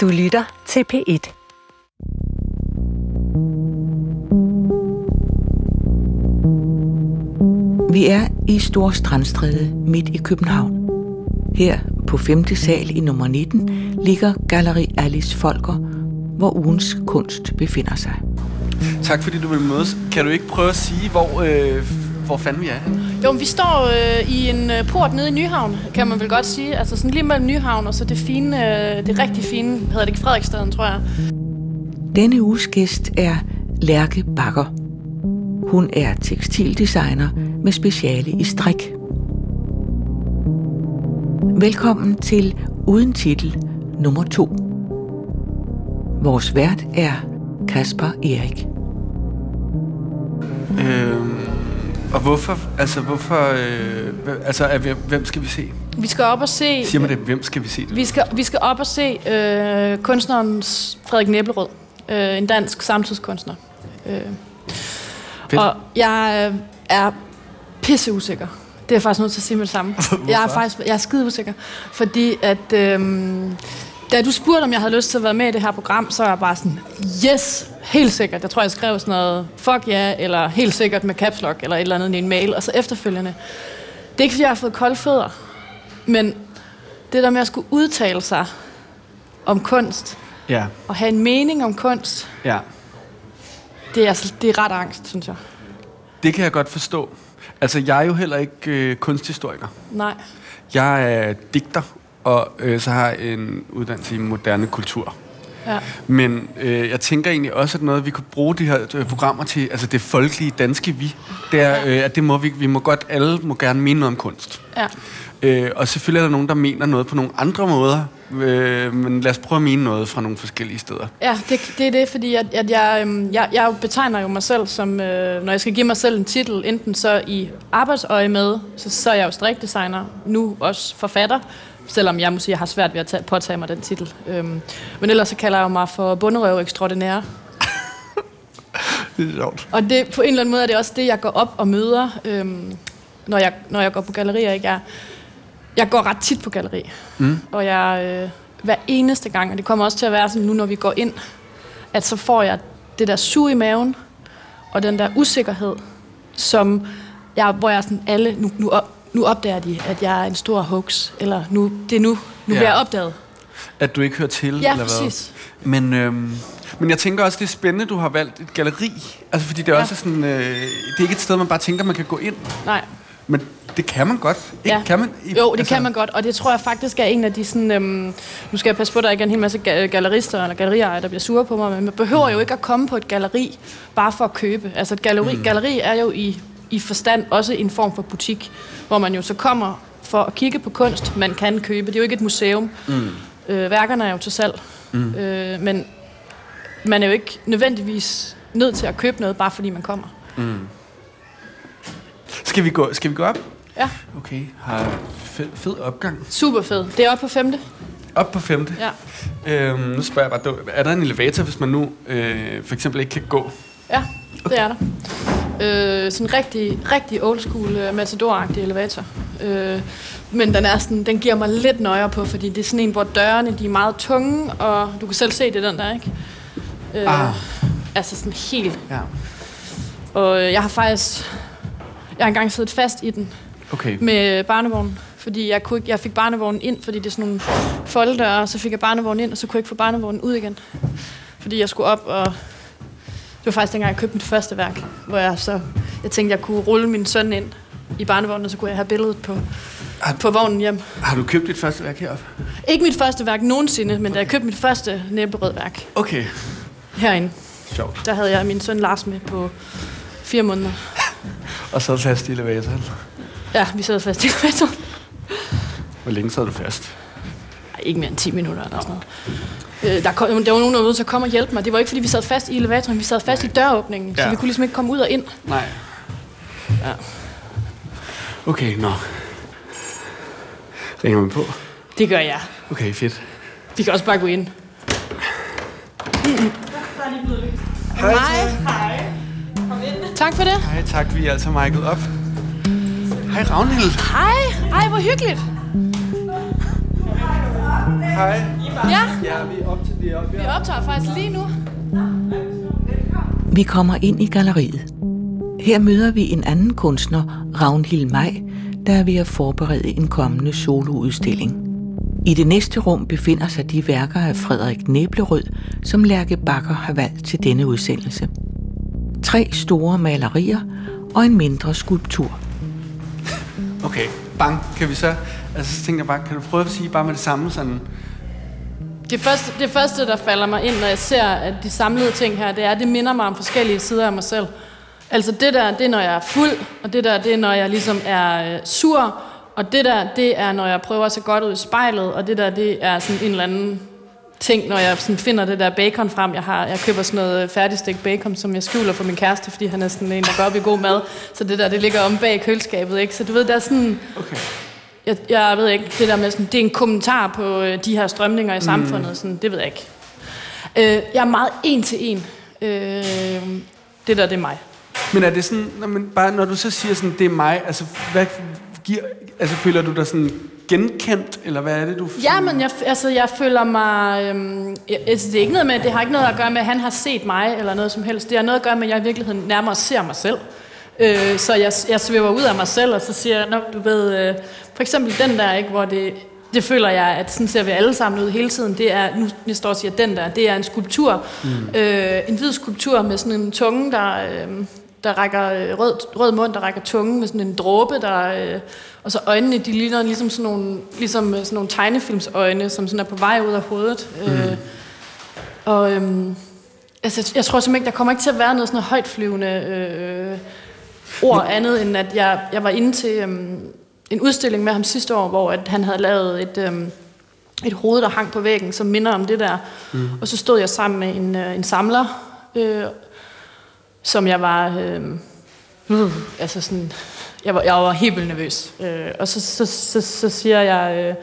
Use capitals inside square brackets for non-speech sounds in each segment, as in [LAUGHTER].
Du lytter til P1. Vi er i Storstrandstræde midt i København. Her på 5. sal i nummer 19 ligger Galleri Alice Folker, hvor ugens kunst befinder sig. Tak fordi du vil mødes. Kan du ikke prøve at sige, hvor, øh, hvor fanden vi er henne? Jo, men vi står øh, i en øh, port nede i Nyhavn, kan man vel godt sige. Altså sådan lige mellem Nyhavn og så det fine, øh, det rigtig fine, hedder det ikke Frederiksstaden, tror jeg. Denne uges gæst er Lærke Bakker. Hun er tekstildesigner med speciale i strik. Velkommen til Uden Titel nummer 2. Vores vært er Kasper Erik. Og hvorfor, altså hvorfor, øh, altså er vi, hvem skal vi se? Vi skal op og se... Siger man det, hvem skal vi se det? Vi skal, vi skal op og se øh, kunstneren Frederik Næblerød, øh, en dansk samtidskunstner. Øh. Fedt. Og jeg øh, er pisse usikker. Det er jeg faktisk nødt til at sige med det samme. [LAUGHS] jeg er faktisk jeg er skide usikker, fordi at øh, da du spurgte, om jeg havde lyst til at være med i det her program, så var jeg bare sådan, yes, helt sikkert. Jeg tror, jeg skrev sådan noget, fuck ja, yeah, eller helt sikkert med caps lock, eller et eller andet i en mail, og så efterfølgende. Det er ikke, fordi jeg har fået kolde fødder, men det der med at skulle udtale sig om kunst, Ja, og have en mening om kunst, ja. det er, altså, det er ret angst, synes jeg. Det kan jeg godt forstå. Altså, jeg er jo heller ikke øh, kunsthistoriker. Nej. Jeg er digter, og øh, så har jeg en uddannelse i moderne kultur. Ja. Men øh, jeg tænker egentlig også, at noget, vi kunne bruge de her øh, programmer til, altså det folkelige danske vi, det er, øh, at det må vi, vi må godt, alle må gerne mene noget om kunst. Ja. Øh, og selvfølgelig er der nogen, der mener noget på nogle andre måder, øh, men lad os prøve at mene noget fra nogle forskellige steder. Ja, det, det er det, fordi at, at jeg, øhm, jeg, jeg betegner jo mig selv som, øh, når jeg skal give mig selv en titel, enten så i arbejdsøje med, så, så er jeg jo strikdesigner, nu også forfatter, selvom jeg må sige, jeg har svært ved at tage, påtage mig den titel. Øhm, men ellers så kalder jeg mig for bunderøv ekstraordinære. [LAUGHS] Det er sjovt. Og det, på en eller anden måde er det også det, jeg går op og møder, øhm, når, jeg, når jeg går på gallerier. Ikke? Jeg, jeg går ret tit på galleri. Mm. Og jeg, øh, hver eneste gang, og det kommer også til at være sådan nu, når vi går ind, at så får jeg det der sug i maven, og den der usikkerhed, som jeg, hvor jeg sådan, alle, nu, nu, op, nu opdager de, at jeg er en stor hoax, eller nu, det er nu, nu Ja. bliver jeg opdaget. At du ikke hører til, Ja, eller hvad? præcis. Men, øhm, men jeg tænker også, det er spændende, du har valgt et galeri. Altså, fordi det er Ja. også sådan, øh, det er ikke et sted, man bare tænker, man kan gå ind. Nej, Men det kan man godt. Ikke? Ja. Kan man? I- Jo, det kan man godt, og det tror jeg faktisk er en af de sådan... Øhm, nu skal jeg passe på, at der ikke er en hel masse ga- gallerister eller galleriejere, der bliver sure på mig, men man behøver jo ikke at komme på et galleri bare for at købe. Altså et galleri, mm. galleri er jo i, i forstand også en form for butik, hvor man jo så kommer for at kigge på kunst, man kan købe. Det er jo ikke et museum. Mm. Øh, værkerne er jo til salg, mm. øh, men man er jo ikke nødvendigvis nødt til at købe noget, bare fordi man kommer. Skal vi gå, skal vi gå op? Ja, Okay, har fed, fed opgang. super fed. Det er oppe på femte. Op på femte. Ja. Øhm, nu spørger jeg bare, er der en elevator, hvis man nu øh, for eksempel ikke kan gå? Ja, det er der. Øh, sådan en rigtig, rigtig old school uh, matador elevator. Øh, men den, er sådan, den giver mig lidt nøjere på, fordi det er sådan en, hvor dørene de er meget tunge, og du kan selv se det, den der, ikke? Øh, Ah. Altså sådan helt. Ja. Og øh, jeg har faktisk... Jeg har engang siddet fast i den Okay. med barnevognen, fordi jeg, kunne ikke, jeg fik barnevognen ind, fordi det er sådan nogle folddøre, og så fik jeg barnevognen ind, og så kunne jeg ikke få barnevognen ud igen. Fordi jeg skulle op, og det var faktisk dengang, jeg købte mit første værk, hvor jeg så, jeg tænkte, jeg kunne rulle min søn ind i barnevognen, og så kunne jeg have billedet på, Har- på vognen hjem. Har du købt dit første værk heroppe? Ikke mit første værk nogensinde, men da jeg købte mit første næbberød værk Okay. herinde, Sjovt. der havde jeg min søn Lars med på fire måneder. [LAUGHS] Og så fast i elevatoren. Ja, vi sad fast i elevatoren. Hvor længe sad du fast? Ikke mere end 10 minutter eller sådan noget. Øh, der, kom, der var nogen, der var nødt til at komme og hjælpe mig. Det var ikke, fordi vi sad fast i elevatoren, vi sad fast i døråbningen, så Ja. vi kunne ligesom ikke komme ud og ind. Nej. Ja. Okay, nå. Ringer man på? Det gør jeg. Okay, fedt. Vi kan også bare gå ind. Hej. Hej. Tak for det. Hej, tak. Vi er altså mic'et op. Hej, Ragnhild. Hej. Ej, hvor hyggeligt. Hej. Ja. Ja, vi er op til Vi optager faktisk lige nu. Vi kommer ind i galleriet. Her møder vi en anden kunstner, Ragnhild Maj, der er ved at forberede en kommende soloudstilling. I det næste rum befinder sig de værker af Frederik Næblerød, som Lærke Bakker har valgt til denne udsendelse. Tre store malerier og en mindre skulptur. Okay, bang, kan vi så... Altså, så tænker jeg bare, kan du prøve at sige bare med det samme sådan... Det første, det første, der falder mig ind, når jeg ser at de samlede ting her, det er, at det minder mig om forskellige sider af mig selv. Altså det der, det er, når jeg er fuld, og det der, det er, når jeg ligesom er øh, sur, og det der, det er, når jeg prøver at se godt ud i spejlet, og det der, det er sådan en eller anden ting, når jeg sådan finder det der bacon frem. Jeg, har, jeg køber sådan noget øh, færdigstegt bacon, som jeg skjuler for min kæreste, fordi han er sådan en, der går op i god mad. Så det der, det ligger om bag køleskabet, ikke? Så du ved, der er sådan... Okay. Jeg, jeg ved ikke, det der med sådan, det er en kommentar på øh, de her strømninger i samfundet, sådan, det ved jeg ikke. Øh, jeg er meget en til en. Øh, det der, det er mig. Men er det sådan, når, man bare, når du så siger sådan, det er mig, altså, hvad giver, altså føler du dig sådan genkendt, eller hvad er det, du... Ja, men jeg, altså, jeg føler mig... Øhm, jeg, altså, det er ikke noget med, det har ikke noget at gøre med, at han har set mig, eller noget som helst. Det har noget at gøre med, at jeg i virkeligheden nærmere ser mig selv. Øh, så jeg, jeg svæver ud af mig selv, og så siger jeg, nok, du ved, øh, for eksempel den der, ikke, hvor det, det føler jeg, at sådan ser vi alle sammen ud hele tiden. Det er, nu jeg står og siger, den der, det er en skulptur. Mm. Øh, en hvid skulptur med sådan en tunge, der, øh, der rækker øh, rød, rød mund, der rækker tunge med sådan en dråbe, der, øh, og så øjnene, de ligner ligesom sådan nogle, ligesom sådan nogle tegnefilmsøjne, som sådan er på vej ud af hovedet. Mm. Øh, og øhm, altså, jeg tror simpelthen ikke, der kommer ikke til at være noget sådan højtflyvende øh, ord andet, end at jeg, jeg var inde til øhm, en udstilling med ham sidste år, hvor at han havde lavet et, øhm, et hoved, der hang på væggen, som minder om det der. Mm. Og så stod jeg sammen med en, øh, en samler, øh, som jeg var... Øh, uh, altså sådan, jeg var, jeg var helt vildt nervøs. Øh, og så, så, så, så siger jeg øh,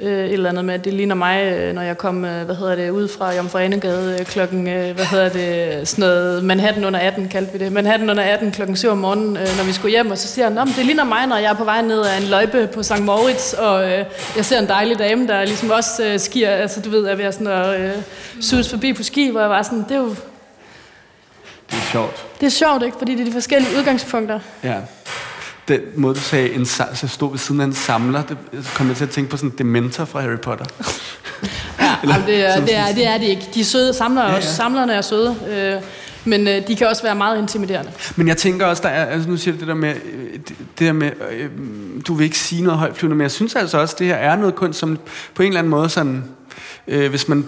øh, et eller andet med, at det ligner mig, øh, når jeg kom, øh, hvad hedder det, ud fra Jomfru Anegade øh, klokken, hvad hedder det, sådan noget, Manhattan under 18 kaldte vi det. Manhattan under 18 klokken 7 om morgenen, når vi skulle hjem, og så siger han, det ligner mig, når jeg er på vej ned af en løjpe på St. Moritz, og øh, jeg ser en dejlig dame, der ligesom også øh, skier, altså du ved, er ved at sådan at øh, sus forbi på ski, hvor jeg var sådan, det er jo... Det er sjovt. Det er sjovt, ikke? Fordi det er de forskellige udgangspunkter. Ja den måde, du sagde, en, så stod ved siden af en samler, det kom jeg til at tænke på sådan en dementor fra Harry Potter. ja, [LAUGHS] Eller, det, er, det, er, det er det ikke. De er søde, samler ja, ja. Også, samlerne er søde. Øh, men øh, de kan også være meget intimiderende. Men jeg tænker også, der er, altså nu siger du det der med, øh, det, det der med, øh, du vil ikke sige noget højtflyvende, men jeg synes altså også, det her er noget kunst, som på en eller anden måde sådan, øh, hvis man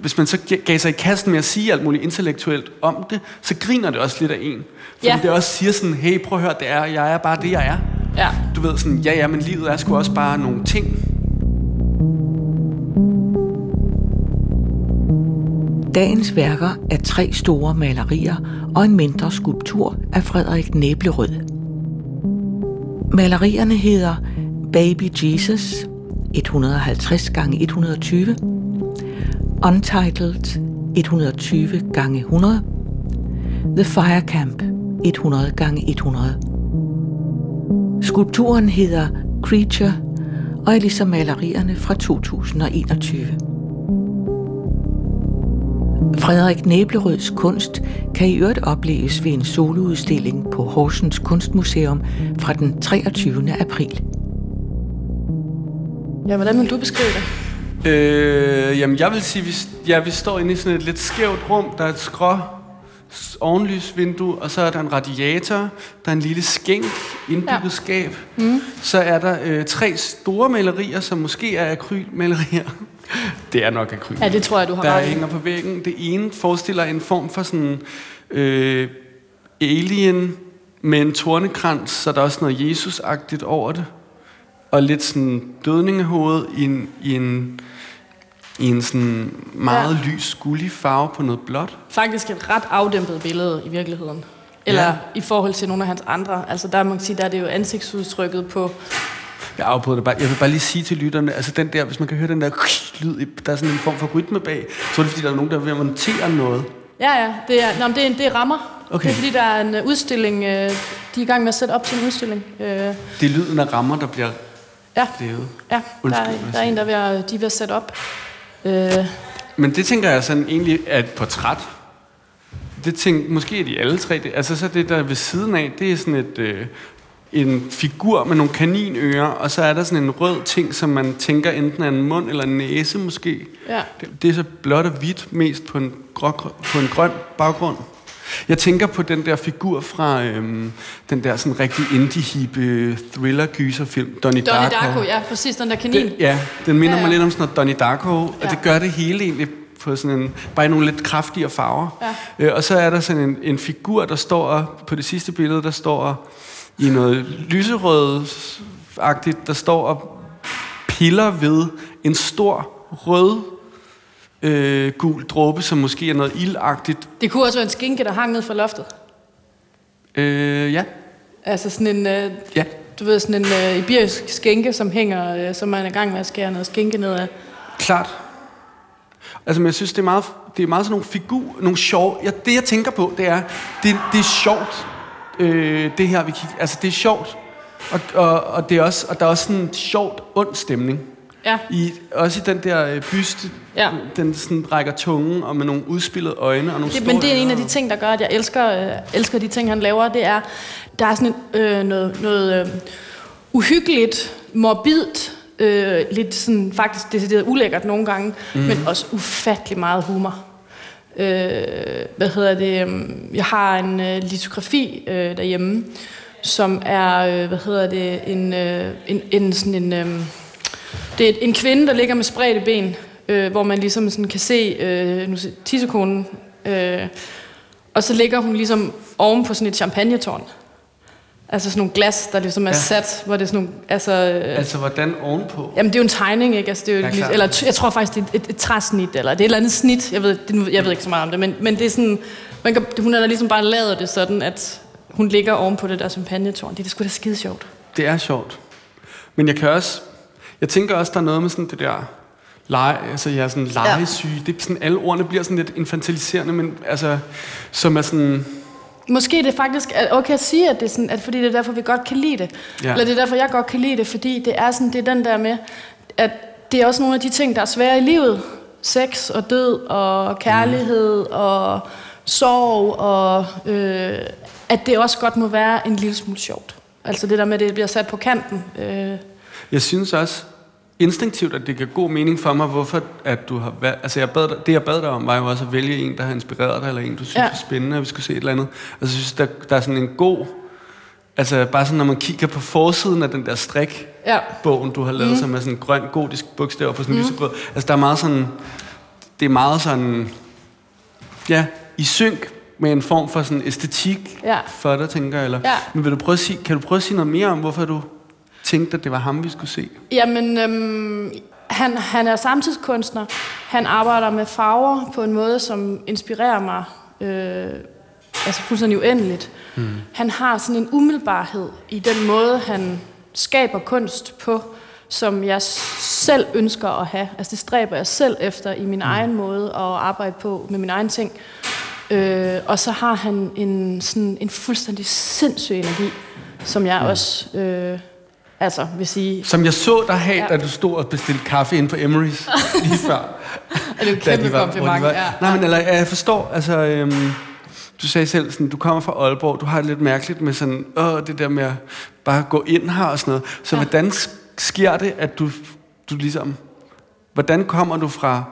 hvis man så gav sig i kasten med at sige alt muligt intellektuelt om det, så griner det også lidt af en. Fordi ja. det også siger sådan, hey, prøv at høre, det er, jeg er bare det, jeg er. Ja. Du ved sådan, ja, ja, men livet er sgu også bare nogle ting. Dagens værker er tre store malerier og en mindre skulptur af Frederik Næblerød. Malerierne hedder Baby Jesus 150 gange 120 Untitled 120 gange 100 The Fire Camp 100 gange 100 Skulpturen hedder Creature og er ligesom malerierne fra 2021. Frederik Næblerøds kunst kan i øvrigt opleves ved en soloudstilling på Horsens Kunstmuseum fra den 23. april. Ja, hvordan vil du beskrive det? Øh, jamen, jeg vil sige, vi, ja, vi står inde i sådan et lidt skævt rum. Der er et skrå ovenlysvindue, og så er der en radiator, der er en lille skænk, indbygget ja. skab. Mm. Så er der øh, tre store malerier, som måske er akrylmalerier. [LAUGHS] det er nok akryl. Ja, det tror jeg, du har Der hænger på væggen. Det ene forestiller en form for sådan øh, alien med en tornekrans, så der er også noget Jesus-agtigt over det og lidt sådan dødningehoved i en, i en, i en sådan meget ja. lys, gullig farve på noget blåt. Faktisk et ret afdæmpet billede i virkeligheden. Eller ja. i forhold til nogle af hans andre. Altså der må man sige, der er det jo ansigtsudtrykket på... Jeg afbryder det bare. Jeg vil bare lige sige til lytterne, altså den der, hvis man kan høre den der lyd, der er sådan en form for rytme bag, så er det fordi, der er nogen, der er ved at montere noget. Ja, ja. Det er, nå, det er, det er rammer. Okay. Det er fordi, der er en udstilling, øh, de er i gang med at sætte op til en udstilling. Øh. Det er lyden af rammer, der bliver Ja, jo. ja der, er, der er en, der er ved at, de er ved at sætte op. Øh. Men det tænker jeg sådan egentlig er et portræt. Det tænker, måske er de alle tre. Det, altså så det der ved siden af, det er sådan et, øh, en figur med nogle kaninører, og så er der sådan en rød ting, som man tænker enten er en mund eller en næse måske. Ja. Det, det er så blåt og hvidt mest på en, grå, på en grøn baggrund. Jeg tænker på den der figur fra øhm, den der sådan rigtig indie-hippe thriller-gyserfilm, Donnie, Donnie Darko. Darko, ja, præcis, den der kanin. Den, ja, den minder Ja, ja, mig lidt om sådan noget Donnie Darko, og Ja. det gør det hele egentlig på sådan en, bare i nogle lidt kraftigere farver. Ja. Øh, og så er der sådan en, en figur, der står, på det sidste billede, der står i noget lyserød-agtigt, der står og piller ved en stor rød øh, gul dråbe, som måske er noget ildagtigt. Det kunne også være en skinke, der hang ned fra loftet. Øh, ja, Altså sådan en, øh, ja. du ved, sådan en øh, iberisk skænke, som hænger, øh, som man er i gang med at skære noget skinke ned af. Klart. Altså, men jeg synes, det er meget, det er meget sådan nogle figur, nogle sjove... Ja, det, jeg tænker på, det er, det, det er sjovt, øh, det her, vi kigger... Altså, det er sjovt. Og, og, og, det er også, og der er også sådan en sjovt ond stemning. Ja. I, også i den der øh, byste, Ja. den sådan rækker tungen, og med nogle udspillede øjne og nogle Det, store men det er en af de ting, der gør, at jeg elsker, øh, elsker de ting, han laver. Det er, der er sådan en, øh, noget, noget øh, uhyggeligt, morbidt, øh, lidt sådan faktisk decideret ulækkert nogle gange, mm. men også ufattelig meget humor. Øh, hvad hedder det? øhm, Jeg har en øh, litografi øh, derhjemme, som er, øh, hvad hedder det, en, øh, en, en sådan en, øh, det er en kvinde, der ligger med spredte ben, øh, hvor man ligesom sådan kan se øh, nu se, tissekonen, øh, og så ligger hun ligesom oven på sådan et champagnetårn. Altså sådan nogle glas, der ligesom er Ja. sat, hvor det er sådan nogle, altså... Øh, Altså, hvordan ovenpå? Jamen, det er jo en tegning, ikke? Altså, det er jo Ja, klart. eller jeg tror faktisk, det er et, et, et træsnit, eller det er et eller andet snit. Jeg ved, det, jeg ved ikke så meget om det, men, men det er sådan... Man kan, hun har ligesom bare lavet det sådan, at hun ligger oven på det der champagnetårn. Det er sgu da skide sjovt. Det er sjovt. Men jeg kan også... Jeg tænker også, der er noget med sådan det der... Lege, altså jeg er sådan legesyge. Det er sådan, alle ordene bliver sådan lidt infantiliserende, men altså, som er sådan... Måske er det faktisk er okay at sige, at det er sådan, at fordi det er derfor, vi godt kan lide det. Ja. Ja. Eller det er derfor, jeg godt kan lide det, fordi det er, sådan, det er den der med, at det er også nogle af de ting, der er svære i livet. Sex og død og kærlighed mm. og sorg og øh, at det også godt må være en lille smule sjovt. Altså det der med, at det bliver sat på kanten. Øh, Jeg synes også instinktivt, at det giver god mening for mig, hvorfor at du har valgt... Altså jeg bad dig, det, jeg bad dig om, var jo også at vælge en, der har inspireret dig, eller en, du synes ja. Er spændende, at vi skulle se et eller andet. Altså jeg synes, der, der er sådan en god... Altså bare sådan, når man kigger på forsiden af den der strik, ja. bogen, du har lavet, mm. som er sådan grøn, gotisk bogstaver på sådan en mm. lysegrød. Altså, der er meget sådan... Det er meget sådan... Ja, i synk med en form for sådan æstetik Ja. for dig, tænker jeg. Eller, Ja. Men vil du prøve at sige, kan du prøve at sige noget mere om, hvorfor du tænkte, at det var ham, vi skulle se? Jamen, øhm, han, han er samtidskunstner. Han arbejder med farver på en måde, som inspirerer mig øh, altså fuldstændig uendeligt. Mm. Han har sådan en umiddelbarhed i den måde, han skaber kunst på, som jeg selv ønsker at have. Altså det stræber jeg selv efter i min mm. egen måde at arbejde på med min egen ting. Øh, og så har han en, sådan, en fuldstændig sindssyg energi, som jeg mm. også øh, altså, vil sige, Som jeg så dig have, ja. Da du stod og bestilte kaffe ind på Emery's [LAUGHS] lige før. er det jo en Da kæmpe de var- kompliment. de var- Ja. Nej, men eller, ja, jeg forstår, altså... Øhm, du sagde selv, sådan, du kommer fra Aalborg, du har det lidt mærkeligt med sådan, åh, det der med at bare gå ind her og sådan noget. Så ja. Hvordan sk- sker det, at du, du ligesom... Hvordan kommer du fra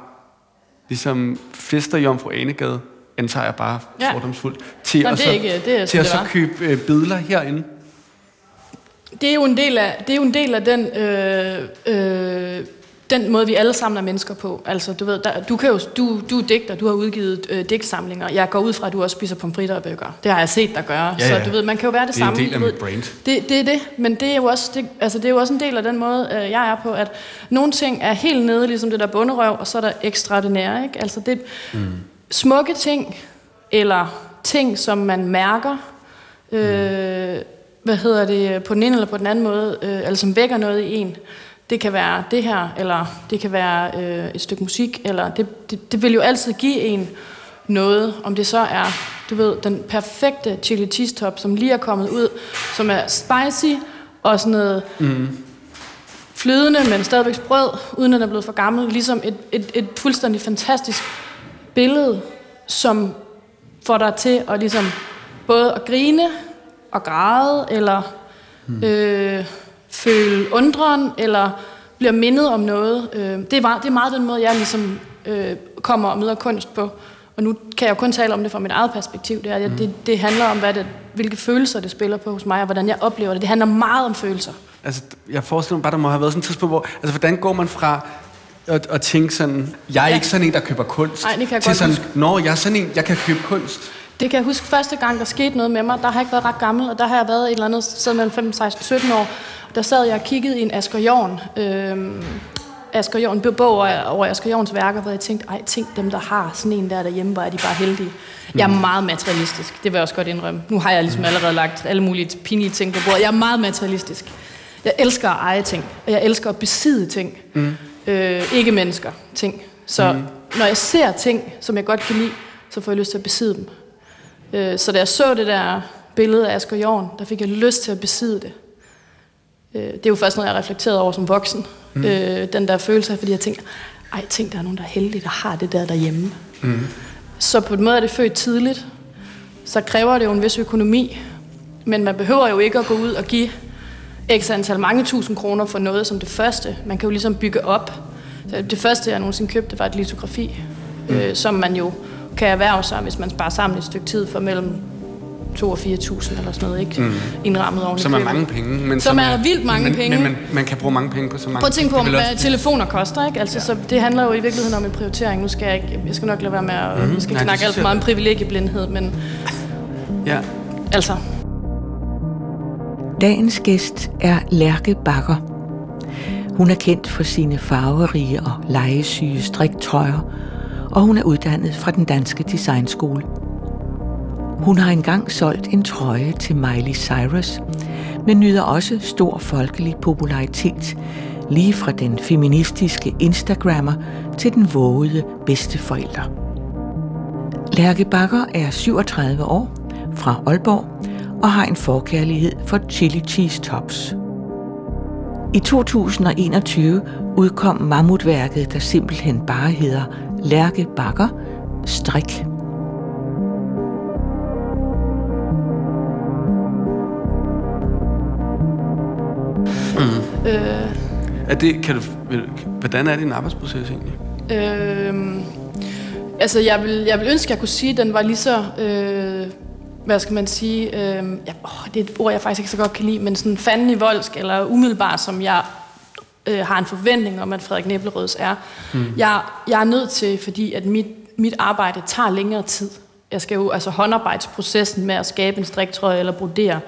ligesom Fester Jomfru Anegade, antager jeg bare ja. Fordomsfuldt, til Nå, at, så, er ikke- det er, til at det så købe øh, billeder herinde? Det er jo en del af, det er jo en del af den, øh, øh, den måde, vi alle sammen er mennesker på. Altså, du ved, der, du, kan jo, du, du er digter, du har udgivet øh, digtsamlinger. Jeg går ud fra, at du også spiser pomfritter og bøger. Det har jeg set dig gøre. Ja, ja. Så du ved, man kan jo være det, Det er en samme. del af mit brand. Det, det er det, men det er, jo også, det, altså, det er jo også en del af den måde, øh, jeg er på, at nogle ting er helt nede, ligesom det der bunderøv, og så er der ekstraordinære. Ikke? Altså, det mm. smukke ting, eller ting, som man mærker, øh, hvad hedder det, på den ene eller på den anden måde, øh, eller som vækker noget i en. Det kan være det her, eller det kan være øh, et stykke musik, eller det, det, det vil jo altid give en noget, om det så er, du ved, den perfekte chili cheese top, som lige er kommet ud, som er spicy, og sådan noget, mm. flydende, men stadigvæk sprød, uden at den er blevet for gammel. Ligesom et, et, et fuldstændig fantastisk billede, som får dig til at ligesom både at grine og græde, eller hmm. øh, føle undren, eller bliver mindet om noget. Øh, det, er meget, det er meget den måde, jeg ligesom øh, kommer og møder kunst på. Og nu kan jeg jo kun tale om det fra mit eget perspektiv. Det, er, mm. det, det handler om, hvad det, hvilke følelser det spiller på hos mig, og hvordan jeg oplever det. Det handler meget om følelser. Altså, jeg forestiller mig bare, der må have været sådan et tidspunkt, hvor... Altså, hvordan går man fra at, at tænke sådan, jeg er ja. ikke sådan en, der køber kunst, Nej, det kan jeg til godt sådan, huske. når jeg er sådan en, jeg kan købe kunst. Det kan jeg huske første gang, der skete noget med mig. Der har jeg ikke været ret gammel, og der har jeg været et eller andet sted mellem 15, 16, 17 år. Der sad jeg og kiggede i en Asger Jorn, øh, Asger Jorn, bog over, over Asger Jorns værker, hvor jeg tænkte, ej, tænk dem, der har sådan en der derhjemme, hvor er de bare heldige. Jeg er meget materialistisk, det vil jeg også godt indrømme. Nu har jeg ligesom allerede lagt alle mulige pinlige ting på bordet. Jeg er meget materialistisk. Jeg elsker at eje ting, og jeg elsker at besidde ting. Mm. Øh, ikke mennesker, ting. Så mm. når jeg ser ting, som jeg godt kan lide, så får jeg lyst til at besidde dem. Øh, så da jeg så det der billede af Asger Jorn, der fik jeg lyst til at besidde det. Øh, det er jo først noget, jeg har reflekteret over som voksen. Mm. Øh, den der følelse af, fordi jeg tænker, ej, tænk, der er nogen, der er heldige, der har det der derhjemme. Mm. Så på en måde er det født tidligt. Så kræver det jo en vis økonomi. Men man behøver jo ikke at gå ud og give x antal mange tusind kroner for noget som det første. Man kan jo ligesom bygge op. Så det første, jeg nogensinde købte, var et litografi, mm. øh, som man jo kan erhverve sig, hvis man sparer sammen et stykke tid for mellem 2 og 4.000 eller sådan noget, ikke? Mm. Indrammet oven Som er mange penge. Men Som er vildt mange men, penge. Men man, man kan bruge mange penge på så mange Prøv at tænke på, hvad også- telefoner koster, ikke? Altså, ja. så det handler jo i virkeligheden om en prioritering. Nu skal jeg ikke, jeg skal nok lade være med at, mm. vi skal Nej, ikke snakke alt for meget om privilegieblindhed, men Ja. altså, Dagens gæst er Lærke Bakker. Hun er kendt for sine farverige og legesyge striktrøjer, og hun er uddannet fra den danske designskole. Hun har engang solgt en trøje til Miley Cyrus, men nyder også stor folkelig popularitet, lige fra den feministiske Instagrammer til den vågede bedsteforælder. Lærke Bakker er 37 år, fra Aalborg, og har en forkærlighed for chili cheese tops. I 2021 udkom mammutværket, der simpelthen bare hedder Lærke Bakker Strik. øh, Er det, kan du, hvordan er din arbejdsproces egentlig? øh, altså jeg vil, jeg vil ønske, at jeg kunne sige, at den var lige så, øh, hvad skal man sige, øh, ja, åh, det er et ord, jeg faktisk ikke så godt kan lide, men sådan fanden i voldsk, eller umiddelbar, som jeg øh, har en forventning om, at Frederik Næblerøds er. Mm. Jeg, jeg er nødt til, fordi at mit, mit arbejde tager længere tid. Jeg skal jo, altså håndarbejdsprocessen med at skabe en striktrøje eller brodere,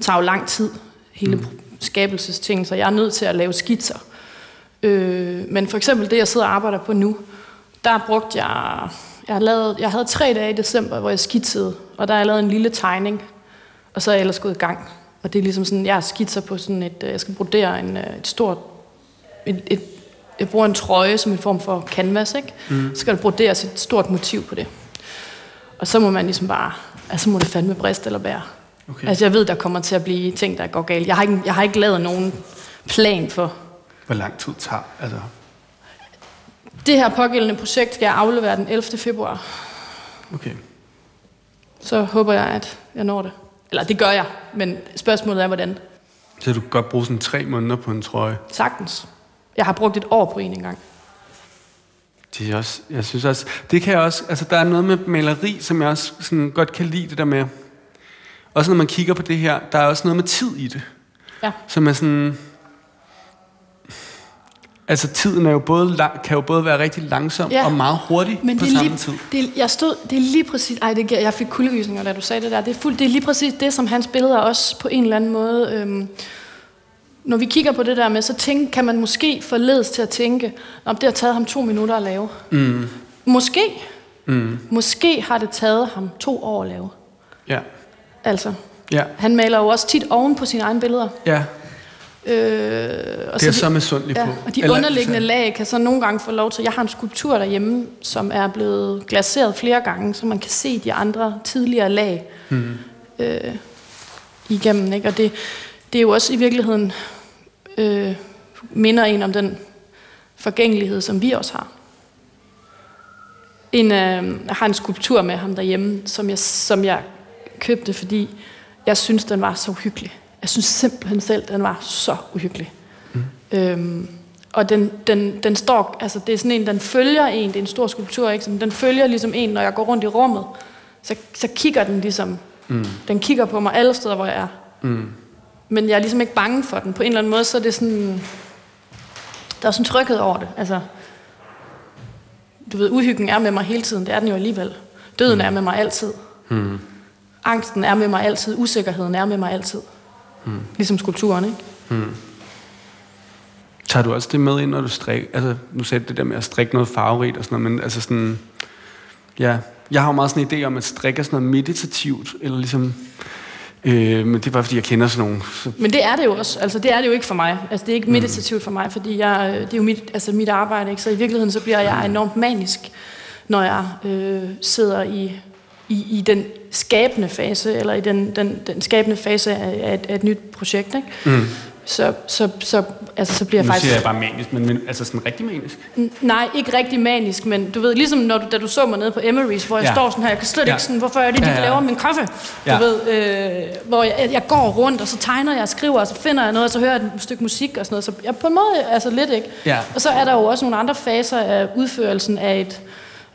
tager jo lang tid. Hele mm. skabelsesting, så jeg er nødt til at lave skitser. Øh, men for eksempel det, jeg sidder og arbejder på nu, der brugte jeg... Jeg, har lavet, jeg havde tre dage i december, hvor jeg skitsede, og der har jeg lavet en lille tegning, og så er jeg ellers gået i gang. Og det er ligesom sådan, jeg skitser på sådan et... øh, Jeg skal brodere en, øh, et stort... Et, et, jeg bruger en trøje som en form for canvas, ikke? Mm. Så skal der broderes et stort motiv på det. Og så må man ligesom bare... Altså, så må det fandme brist eller bære. Okay. Altså, jeg ved, der kommer til at blive ting, der går galt. Jeg har ikke, jeg har ikke lavet nogen plan for, Hvor lang tid tager? Altså, Det her pågældende projekt skal jeg aflevere den 11. februar. okay. Så håber jeg, at jeg når det. Eller det gør jeg, men spørgsmålet er, hvordan. Så du kan godt bruge sådan tre måneder på en trøje. Sagtens. Jeg har brugt et år på en engang. Det er også, jeg synes også, det kan jeg også, altså der er noget med maleri, som jeg også sådan godt kan lide det der med. Også når man kigger på det her, der er også noget med tid i det. Ja. Som er sådan... Altså tiden er jo både lang, kan jo både være rigtig langsom Ja. og meget hurtig Men på det er, samme lige, tid. det, er, jeg stod, det er lige præcis... Ej, det, jeg fik kuldegysninger, da du sagde det der. Det er, fuld, det er lige præcis det, som hans billeder også på en eller anden måde... Øhm, når vi kigger på det der med, så tænk, kan man måske forledes til at tænke, om det har taget ham to minutter at lave. Mm. Måske. Mm. Måske har det taget ham to år at lave. Ja, Altså, ja, han maler jo også tit oven på sine egne billeder. ja. Øh, og Det er de- så misundelig ja, på. og de Eller- underliggende lag kan så nogle gange få lov til... Jeg har en skulptur derhjemme, som er blevet glaseret flere gange, så man kan se de andre tidligere lag mm. øh, igennem. Ikke? Og det, det er jo også i virkeligheden... Øh, minder en om den forgængelighed, som vi også har. En, øh, jeg har en skulptur med ham derhjemme, som jeg, som jeg købte, fordi jeg synes, den var så uhyggelig. Jeg synes simpelthen selv, den var så uhyggelig. Mm. Øhm, og den, den, den står, altså det er sådan en, den følger en, det er en stor skulptur, ikke? Så den følger ligesom en, når jeg går rundt i rummet, så, så kigger den ligesom, mm. den kigger på mig alle steder, hvor jeg er. Mm. Men jeg er ligesom ikke bange for den. På en eller anden måde, så er det sådan, der er sådan trykket over det. Altså, du ved, uhyggen er med mig hele tiden, det er den jo alligevel. Døden mm. er med mig altid. Mm. Angsten er med mig altid, usikkerheden er med mig altid. Mm. Ligesom skulpturen, ikke? Mm. Tager du også det med ind, når du strikker? Altså, nu sagde det der med at strikke noget farverigt og sådan noget, men altså sådan... Ja, jeg har jo meget sådan en idé om, at strikke er sådan noget meditativt, eller ligesom... Øh, men det er bare, fordi jeg kender sådan nogle... Så... Men det er det jo også. Altså, det er det jo ikke for mig. Altså, det er ikke meditativt for mig, fordi jeg, det er jo mit, altså, mit arbejde, ikke? Så i virkeligheden, så bliver jeg enormt manisk, når jeg øh, sidder i, i, i den skabende fase, eller i den, den, den skabende fase af, af, et, af et nyt projekt, ikke? Mm så, så, så, altså, så bliver jeg nu faktisk... Nu siger jeg bare manisk, men, men altså sådan rigtig manisk? nej, ikke rigtig manisk, men du ved, ligesom når du, da du så mig nede på Emery's, hvor jeg ja. står sådan her, jeg kan slet ja. ikke sådan, hvorfor er det, de ja, ja. laver min kaffe? Ja. Du ved, øh, hvor jeg, jeg går rundt, og så tegner jeg og skriver, og så finder jeg noget, og så hører jeg et stykke musik og sådan noget. Så jeg på en måde, altså lidt ikke. Ja. Og så er der jo også nogle andre faser af udførelsen af et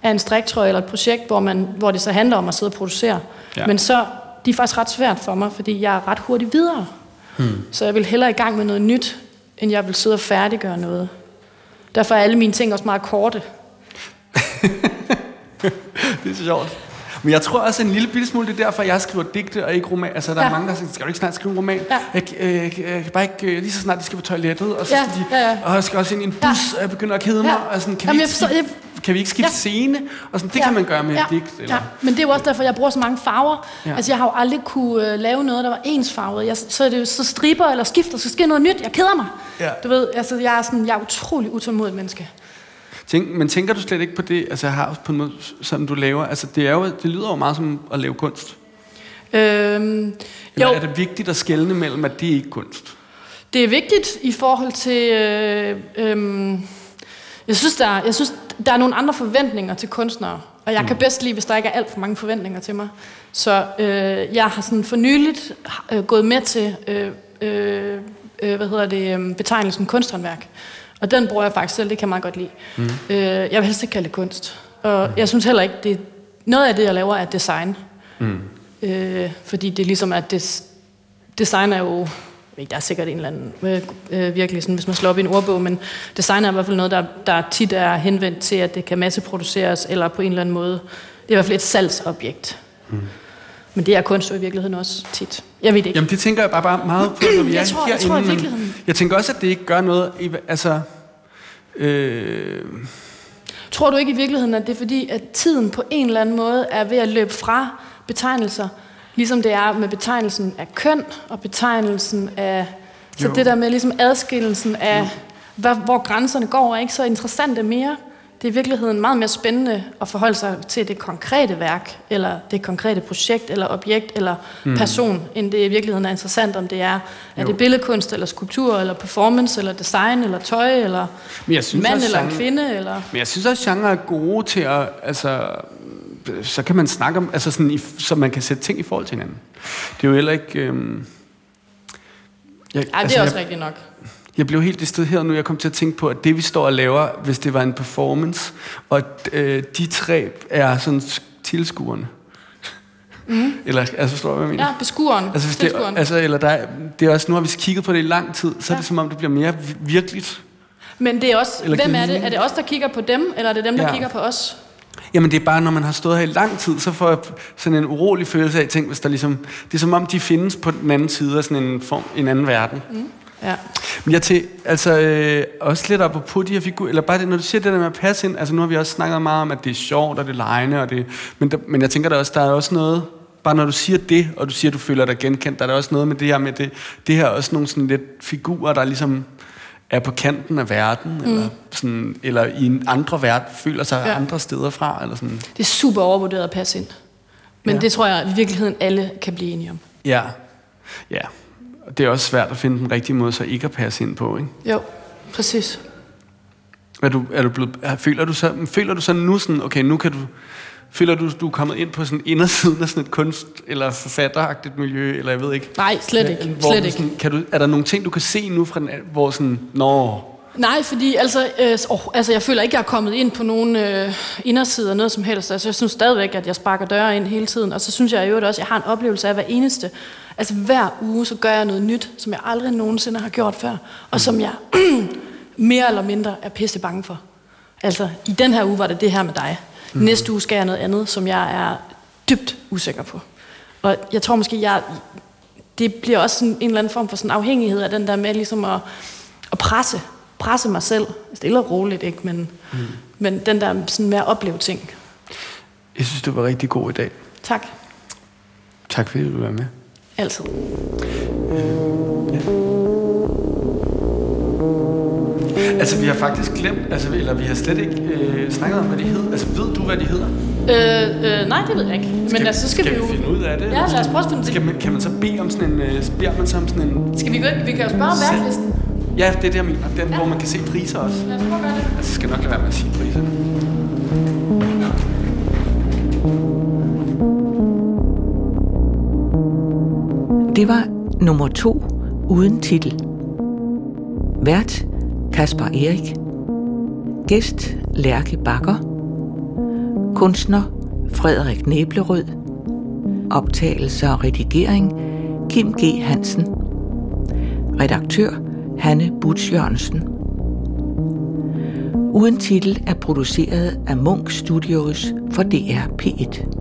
af en striktrøje eller et projekt, hvor, man, hvor det så handler om at sidde og producere. Ja. Men så, de er faktisk ret svært for mig, fordi jeg er ret hurtigt videre. Hmm. Så jeg vil hellere i gang med noget nyt, end jeg vil sidde og færdiggøre noget. Derfor er alle mine ting også meget korte. [LAUGHS] det er så sjovt. Men jeg tror også en lille bitte smule, det er derfor, jeg skriver digte og ikke roman. Altså, der ja. er mange, der siger, skal du ikke snart skrive en roman? Ja. Jeg, øh, jeg, kan bare ikke, øh, lige så snart de skal på toilettet, og så ja. skal de, ja, ja. og jeg skal også ind i en bus, ja. og jeg begynder at kede mig. Ja. Og sådan, kan, Jamen, vi ikke skifte, jeg... kan vi ikke skifte ja. scene? Og sådan, det ja. kan man gøre med ja. et digt. Eller? Ja. Men det er jo også derfor, jeg bruger så mange farver. Ja. Altså, jeg har jo aldrig kunne uh, lave noget, der var ensfarvet. Jeg, så det så striber eller skifter, så sker noget nyt. Jeg keder mig. Ja. Du ved, altså, jeg er, sådan, jeg er utrolig utålmodig menneske. Tænk, men tænker du slet ikke på det, altså har på en måde, sådan du laver, altså det, er jo, det lyder jo meget som at lave kunst. Øhm, Eller jo. er det vigtigt at skelne mellem, at det ikke er kunst? Det er vigtigt i forhold til, øh, øh, jeg, synes, der, jeg synes, der er nogle andre forventninger til kunstnere, og jeg mm. kan bedst lide, hvis der ikke er alt for mange forventninger til mig. Så øh, jeg har sådan for nyligt øh, gået med til, øh, øh, øh, hvad hedder det, øh, betegnelsen kunsthåndværk. Og den bruger jeg faktisk selv, det kan jeg meget godt lide. Mm. Øh, jeg vil helst ikke kalde det kunst. Og mm. jeg synes heller ikke, det noget af det, jeg laver, er design. Mm. Øh, fordi det ligesom er, det, design er jo, der er sikkert en eller anden, øh, øh, virkelig sådan, hvis man slår op i en ordbog, men design er i hvert fald noget, der, der tit er henvendt til, at det kan masseproduceres, eller på en eller anden måde, det er i hvert fald et salgsobjekt. Mm. Men det er kunst i virkeligheden også tit. Jeg ved det ikke. Jamen det tænker jeg bare, bare meget på, når vi jeg [CLEARS THROAT] er tror, herinde. Jeg tror i virkeligheden. Jeg tænker også, at det ikke gør noget, altså... Øh... Tror du ikke i virkeligheden, at det er fordi, at tiden på en eller anden måde er ved at løbe fra betegnelser, ligesom det er med betegnelsen af køn og betegnelsen af... Så jo. det der med ligesom adskillelsen af, hvad, hvor grænserne går, er ikke så interessant mere det er i virkeligheden meget mere spændende at forholde sig til det konkrete værk, eller det konkrete projekt, eller objekt, eller mm. person, end det i virkeligheden er interessant, om det er, er det billedkunst, eller skulptur, eller performance, eller design, eller tøj, eller men jeg synes mand, eller genre, kvinde. Eller... Men jeg synes også, at genre er gode til at... Altså, så kan man snakke om, altså sådan, så man kan sætte ting i forhold til hinanden. Det er jo heller ikke... Øhm, jeg, Ej, det altså, er også jeg, rigtigt nok. Jeg blev helt distraheret nu. Jeg kom til at tænke på, at det vi står og laver, hvis det var en performance, og at, øh, de tre er sådan tilskuerne. Mm. Eller, altså, forstår du, hvad jeg mener? Ja, beskueren. Altså, hvis det, altså, eller der, det er også, nu har vi kigget på det i lang tid, så ja. er det som om, det bliver mere virkeligt. Men det er også, eller hvem er det? Er det os, der kigger på dem, eller er det dem, der ja. kigger på os? Jamen det er bare, når man har stået her i lang tid, så får jeg sådan en urolig følelse af ting, hvis der ligesom... Det er som om, de findes på den anden side af sådan en, form, en anden verden. Mm. Ja. Men jeg til, altså øh, også lidt på de her figurer, eller bare det, når du siger det der med at passe ind, altså nu har vi også snakket meget om, at det er sjovt, og det er lejende, og det, men, der, men jeg tænker der også, der er også noget, bare når du siger det, og du siger, at du føler dig genkendt, der er der også noget med det her med det, det her også nogle sådan lidt figurer, der ligesom er på kanten af verden, mm. eller, sådan, eller i en andre verden, føler sig ja. andre steder fra. Eller sådan. Det er super overvurderet at passe ind. Men ja. det tror jeg i virkeligheden alle kan blive enige om. Ja, ja det er også svært at finde den rigtige måde, så ikke at passe ind på, ikke? Jo. Præcis. Er du, er du blevet, er, føler, du så, føler du så nu sådan, okay, nu kan du, føler du, du er kommet ind på sådan indersiden af sådan et kunst- eller forfatteragtigt miljø, eller jeg ved ikke? Nej, slet ikke. Hvor Slet sådan, kan du, er der nogle ting, du kan se nu, fra den, hvor sådan, nå, Nej, fordi altså, øh, oh, altså, jeg føler ikke, jeg er kommet ind på nogen øh, indersider, noget som helst. Altså, jeg synes stadigvæk, at jeg sparker døre ind hele tiden. Og så synes jeg jo også, at jeg har en oplevelse af hver eneste. Altså hver uge, så gør jeg noget nyt, som jeg aldrig nogensinde har gjort før. Og som jeg [CLEARS THROAT] mere eller mindre er pisse bange for. Altså, i den her uge var det det her med dig. Mm. Næste uge skal jeg noget andet, som jeg er dybt usikker på. Og jeg tror måske, jeg, det bliver også sådan en eller anden form for sådan afhængighed af den der med ligesom at, at presse, presse mig selv. Stille og roligt, ikke? Men, mm. men den der sådan med at opleve ting. jeg synes, du var rigtig god i dag. Tak. Tak fordi du være med. Altid. Altså, vi har faktisk glemt, altså, eller vi har slet ikke øh, snakket om, hvad de hedder. Altså, ved du, hvad de hedder? Øh, øh, nej, det ved jeg ikke. Men altså, så skal, skal vi jo... finde ud af det? Ja, lad os prøve at finde skal man, Kan man så bede om sådan en, øh, beder man så om sådan en... Skal vi gå ind? Vi kan jo spørge om værklisten. Ja, det er det, jeg mener. Den, ja. hvor man kan se priser også. Lad os prøve at gøre det. Altså, skal nok lade være med at sige priserne. Det var nummer to uden titel. Vært Kasper Erik. Gæst Lærke Bakker. Kunstner Frederik Næblerød. Optagelse og redigering Kim G. Hansen. Redaktør Hanne Butch Jørgensen. Uden titel er produceret af Munk Studios for DR P1.